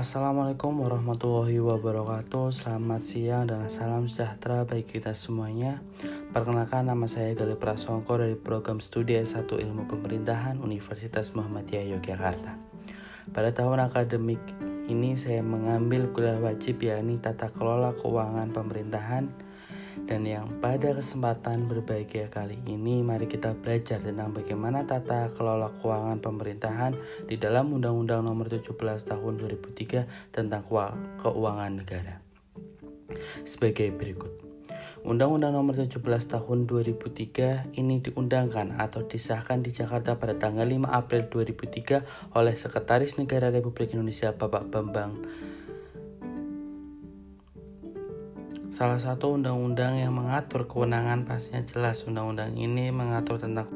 Assalamualaikum warahmatullahi wabarakatuh. Selamat siang dan salam sejahtera bagi kita semuanya. Perkenalkan nama saya Gali Prasongko dari program studi S1 Ilmu Pemerintahan Universitas Muhammadiyah Yogyakarta. Pada tahun akademik ini saya mengambil kuliah wajib yakni Tata Kelola Keuangan Pemerintahan dan yang pada kesempatan berbahagia kali ini mari kita belajar tentang bagaimana tata kelola keuangan pemerintahan di dalam Undang-Undang Nomor 17 Tahun 2003 tentang keuangan negara. Sebagai berikut. Undang-Undang Nomor 17 Tahun 2003 ini diundangkan atau disahkan di Jakarta pada tanggal 5 April 2003 oleh Sekretaris Negara Republik Indonesia Bapak Bambang Salah satu undang-undang yang mengatur kewenangan pastinya jelas. Undang-undang ini mengatur tentang